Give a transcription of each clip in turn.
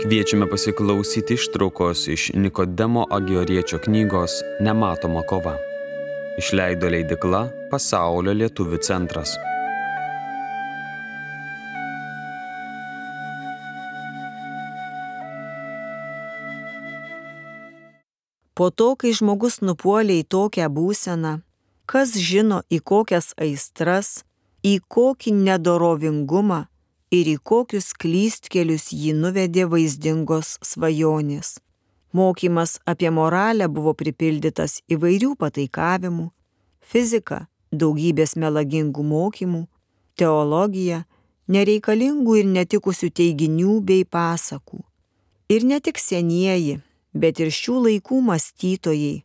Kviečiame pasiklausyti ištraukos iš Nikodemo Agioriečio knygos Nematoma kova. Išleido leidikla Pasaulio lietuvių centras. Po to, kai žmogus nupuolė į tokią būseną, kas žino į kokias aistras, į kokį nedorovingumą, ir į kokius klystkelius jį nuvedė vaizdingos svajonės. Mokymas apie moralę buvo pripildytas įvairių pataikavimų, fizika daugybės melagingų mokymų, teologija nereikalingų ir netikusių teiginių bei pasakų. Ir ne tik senieji, bet ir šių laikų mąstytojai,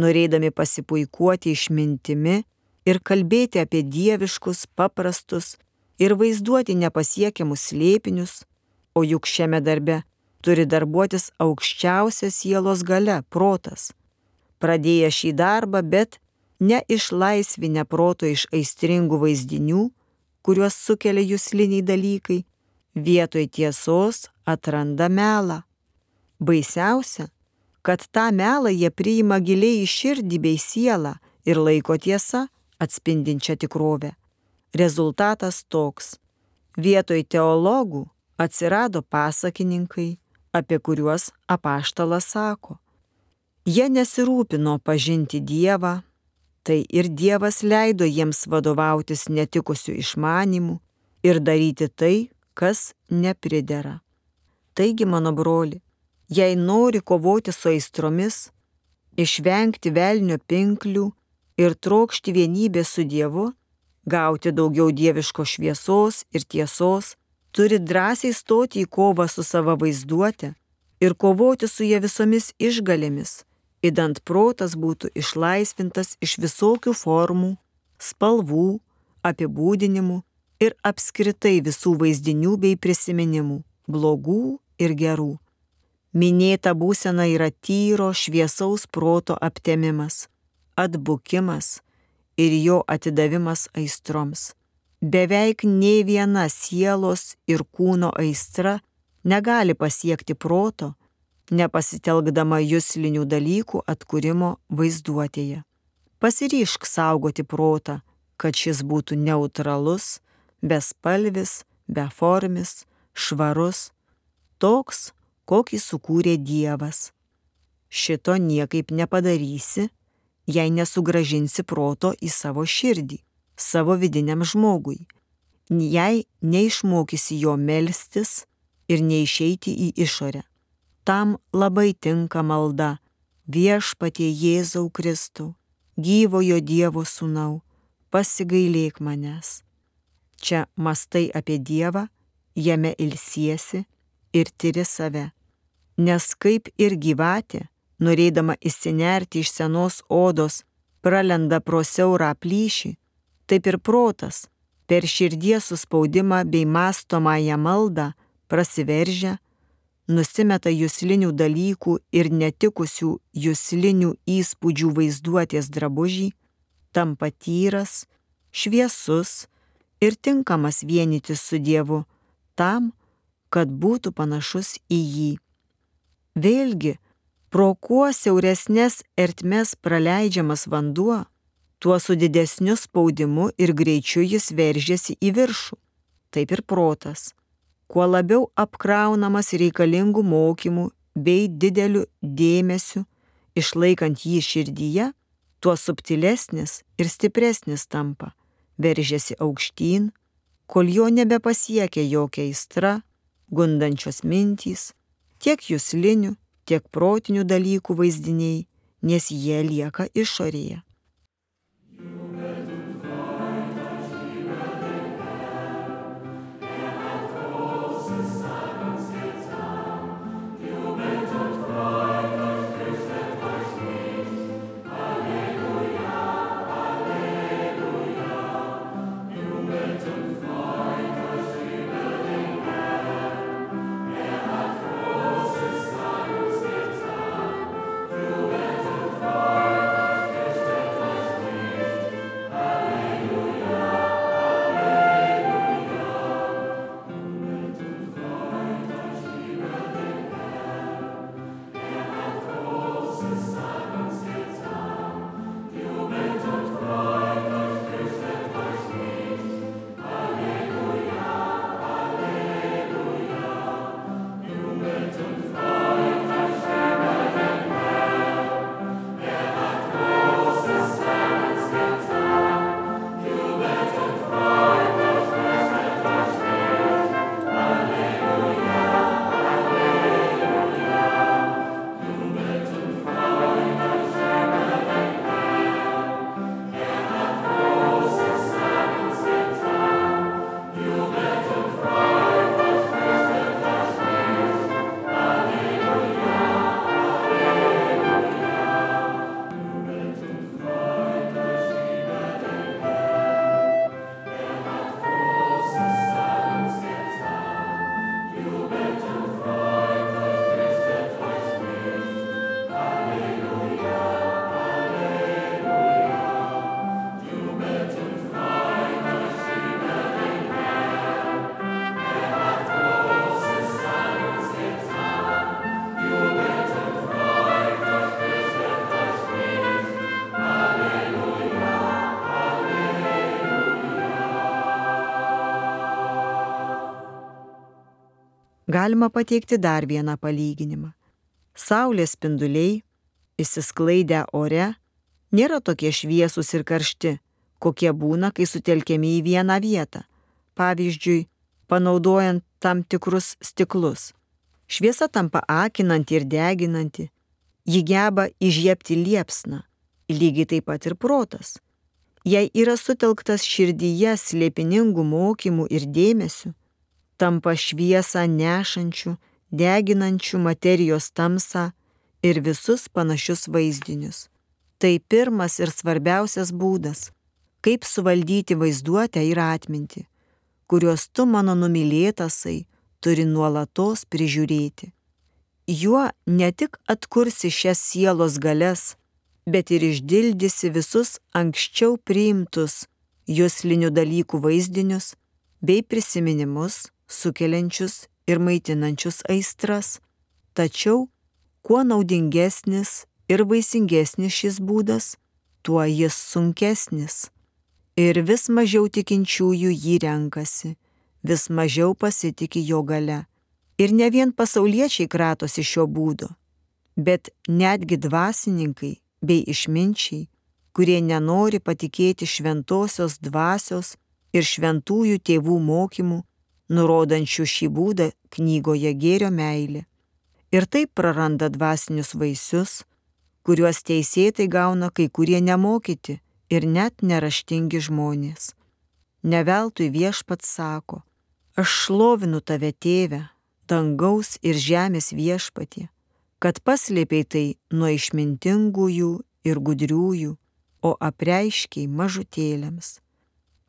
norėdami pasipuikuoti išmintimi ir kalbėti apie dieviškus, paprastus, ir vaizduoti nepasiekiamus slėpinius, o juk šiame darbe turi darbuotis aukščiausia sielos gale - protas. Pradėję šį darbą, bet neišlaisvinę proto iš aistringų vaizdinių, kuriuos sukelia jūsliniai dalykai, vietoj tiesos atranda melą. Baisiausia, kad tą melą jie priima giliai į širdį bei sielą ir laiko tiesa atspindinčią tikrovę. Rezultatas toks. Vietoj teologų atsirado pasakininkai, apie kuriuos apaštalas sako. Jie nesirūpino pažinti Dievą, tai ir Dievas leido jiems vadovautis netikusių išmanimų ir daryti tai, kas nepridera. Taigi, mano broli, jei nori kovoti su aistromis, išvengti velnio pinklių ir trokšti vienybę su Dievu, gauti daugiau dieviško šviesos ir tiesos, turi drąsiai stoti į kovą su savo vaizduotė ir kovoti su jie visomis išgalėmis, įdant protas būtų išlaisvintas iš visokių formų, spalvų, apibūdinimų ir apskritai visų vaizdinių bei prisiminimų, blogų ir gerų. Minėta būsena yra tyro šviesaus proto aptemimas, atbukimas, ir jo atidavimas aistroms. Beveik nei viena sielos ir kūno aistra negali pasiekti proto, nepasitelkdama jūslinių dalykų atkūrimo vaizduotėje. Pasiryšk saugoti protą, kad šis būtų neutralus, bespalvis, beformis, švarus, toks, kokį sukūrė Dievas. Šito niekaip nepadarysi, jei nesugražinsi proto į savo širdį, savo vidiniam žmogui, jei neišmokysi jo melstis ir neišeiti į išorę. Tam labai tinka malda viešpatie Jėzau Kristau, gyvojo Dievo sūnau, pasigailėk manęs. Čia mastai apie Dievą, jame ilsiesi ir tyri save. Nes kaip ir gyvatė, norėdama įsinerti iš senos odos, pralenda pro siaurą plyšį, taip ir protas per širdies suspaudimą bei mastomąją maldą prasiveržia, nusimeta jūslinių dalykų ir netikusių jūslinių įspūdžių vaizduotės drabužį, tampa tyras, šviesus ir tinkamas vienytis su Dievu tam, kad būtų panašus į jį. Vėlgi, Pro kuo siauresnės ertmes praleidžiamas vanduo, tuo su didesniu spaudimu ir greičiu jis veržiasi į viršų. Taip ir protas. Kuo labiau apkraunamas reikalingų mokymų bei dideliu dėmesiu, išlaikant jį širdyje, tuo subtilesnis ir stipresnis tampa, veržiasi aukštyn, kol jo nebepasiekia jokia aistra, gundančios mintys, tiek jūslinių, tiek protinių dalykų vaizdiniai, nes jie lieka išorėje. Galima pateikti dar vieną palyginimą. Saulės spinduliai, įsisklaidę ore, nėra tokie šviesus ir karšti, kokie būna, kai sutelkiami į vieną vietą. Pavyzdžiui, panaudojant tam tikrus stiklus. Šviesa tampa akinanti ir deginanti, ji geba įžiepti liepsną, lygiai taip pat ir protas. Jei yra sutelktas širdyje slėpiningų mokymų ir dėmesių, tampa šviesą nešančių, deginančių materijos tamsą ir visus panašius vaizdinius. Tai pirmas ir svarbiausias būdas, kaip suvaldyti vaizduotę ir atmintį, kuriuos tu mano numylėtasai turi nuolatos prižiūrėti. Juo ne tik atkursi šias sielos galės, bet ir išdildysi visus anksčiau priimtus jūslinių dalykų vaizdinius bei prisiminimus, sukeliančius ir maitinančius aistras. Tačiau kuo naudingesnis ir vaisingesnis šis būdas, tuo jis sunkesnis. Ir vis mažiau tikinčiųjų jį renkasi, vis mažiau pasitikė jo gale. Ir ne vien pasauliečiai kratosi šio būdo, bet netgi dvasininkai bei išminčiai, kurie nenori patikėti šventosios dvasios ir šventųjų tėvų mokymų, nurodančių šį būdą knygoje gėrio meilė. Ir taip praranda dvasinius vaisius, kuriuos teisėtai gauna kai kurie nemokyti ir net neraštingi žmonės. Neveltui viešpats sako, aš šlovinu tave tėvę, dangaus ir žemės viešpatie, kad paslėpiai tai nuo išmintingųjų ir gudriųjų, o apreiškiai mažutėlėms.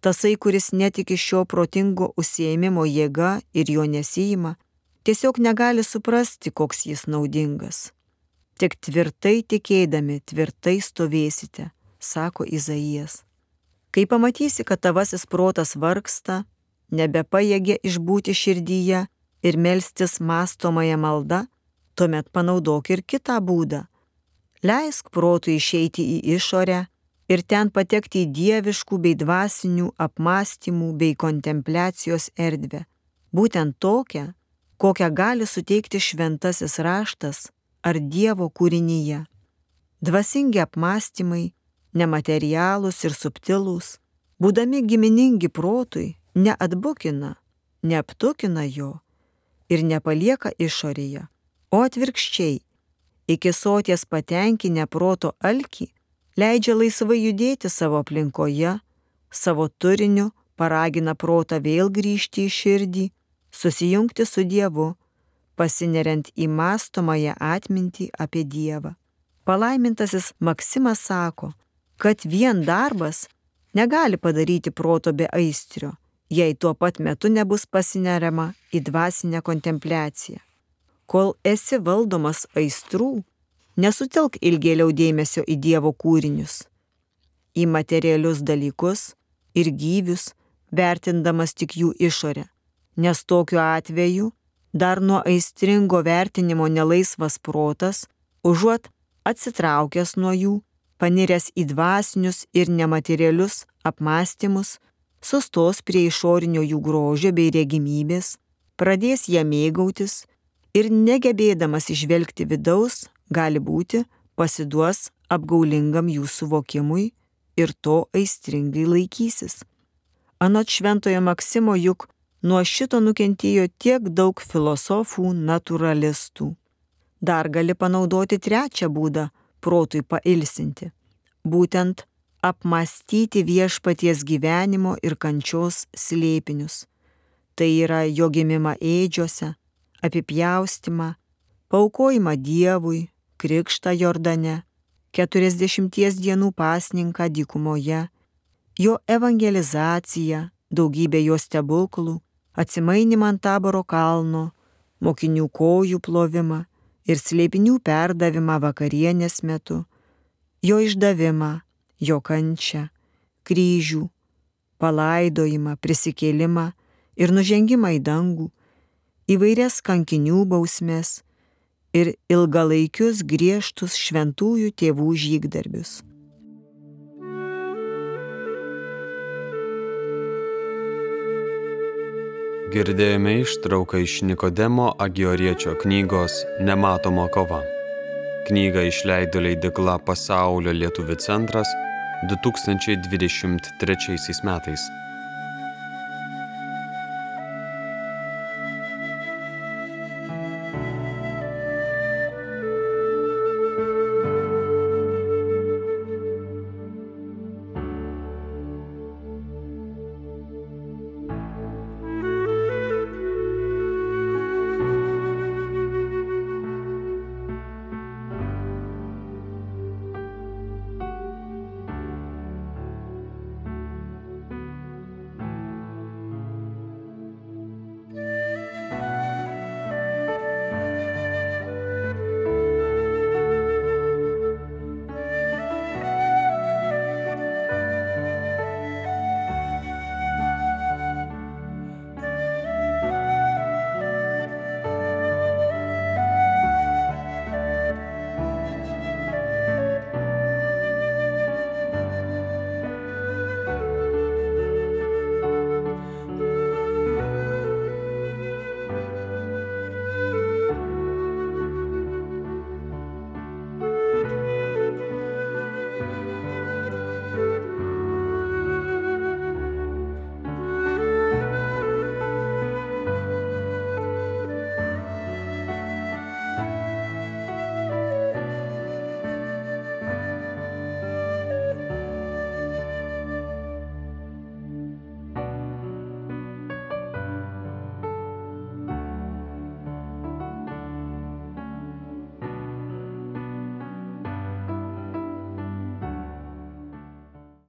Tasai, kuris netiki šio protingo užsiemimo jėga ir jo nesijima, tiesiog negali suprasti, koks jis naudingas. Tik tvirtai tikėdami, tvirtai stovėsite, sako Izaijas. Kai pamatysi, kad tavasis protas vargsta, nebepajėgia išbūti širdyje ir melstis mastomąją maldą, tuomet panaudok ir kitą būdą. Leisk protui išeiti į išorę ir ten patekti į dieviškų bei dvasinių apmąstymų bei kontempliacijos erdvę. Būtent tokią, kokią gali suteikti šventasis raštas ar Dievo kūrinyje. Dvasingi apmąstymai, nematerialūs ir subtilūs, būdami giminingi protui, neatbukina, neaptukina jo ir nepalieka išorėje, o atvirkščiai, iki soties patenkinę proto alkį, leidžia laisvai judėti savo aplinkoje, savo turiniu paragina protą vėl grįžti į širdį, susijungti su Dievu pasineriant į mastomąją atmintį apie Dievą. Palaimintasis Maksimas sako, kad vien darbas negali padaryti proto be aistrio, jei tuo pat metu nebus pasineriama į dvasinę kontempliaciją. Kol esi valdomas aistrų, nesutelk ilgėliau dėmesio į Dievo kūrinius, į materialius dalykus ir gyvius, vertindamas tik jų išorę, nes tokiu atveju dar nuo aistringo vertinimo nelaisvas protas, užuot atsitraukęs nuo jų, paniręs į dvasinius ir nematerialius apmąstymus, sustos prie išorinio jų grožio bei regimybės, pradės ją mėgautis ir negebėdamas išvelgti vidaus, gali būti, pasiduos apgaulingam jų suvokimui ir to aistringai laikysis. Anot šventojo Maksimo juk Nuo šito nukentėjo tiek daug filosofų, naturalistų. Dar gali panaudoti trečią būdą protui pailsinti. Būtent apmastyti viešpaties gyvenimo ir kančios slėpinius. Tai yra jo gimimą ėdžiose, apipjaustimą, paukojimą Dievui, krikštą Jordane, keturiasdešimties dienų pasninką dykumoje, jo evangelizaciją, daugybę jo stebuklų, atsimainimą ant taboro kalno, mokinių kojų plovimą ir slėpinių perdavimą vakarienės metu, jo išdavimą, jo kančią, kryžių, palaidojimą, prisikėlimą ir nužengimą į dangų, įvairias kankinių bausmės ir ilgalaikius griežtus šventųjų tėvų žygdarbius. Girdėjome ištrauką iš Nikodemo Agioriečio knygos Nematoma kova. Knygą išleido leidikla Pasaulio lietuvių centras 2023 metais.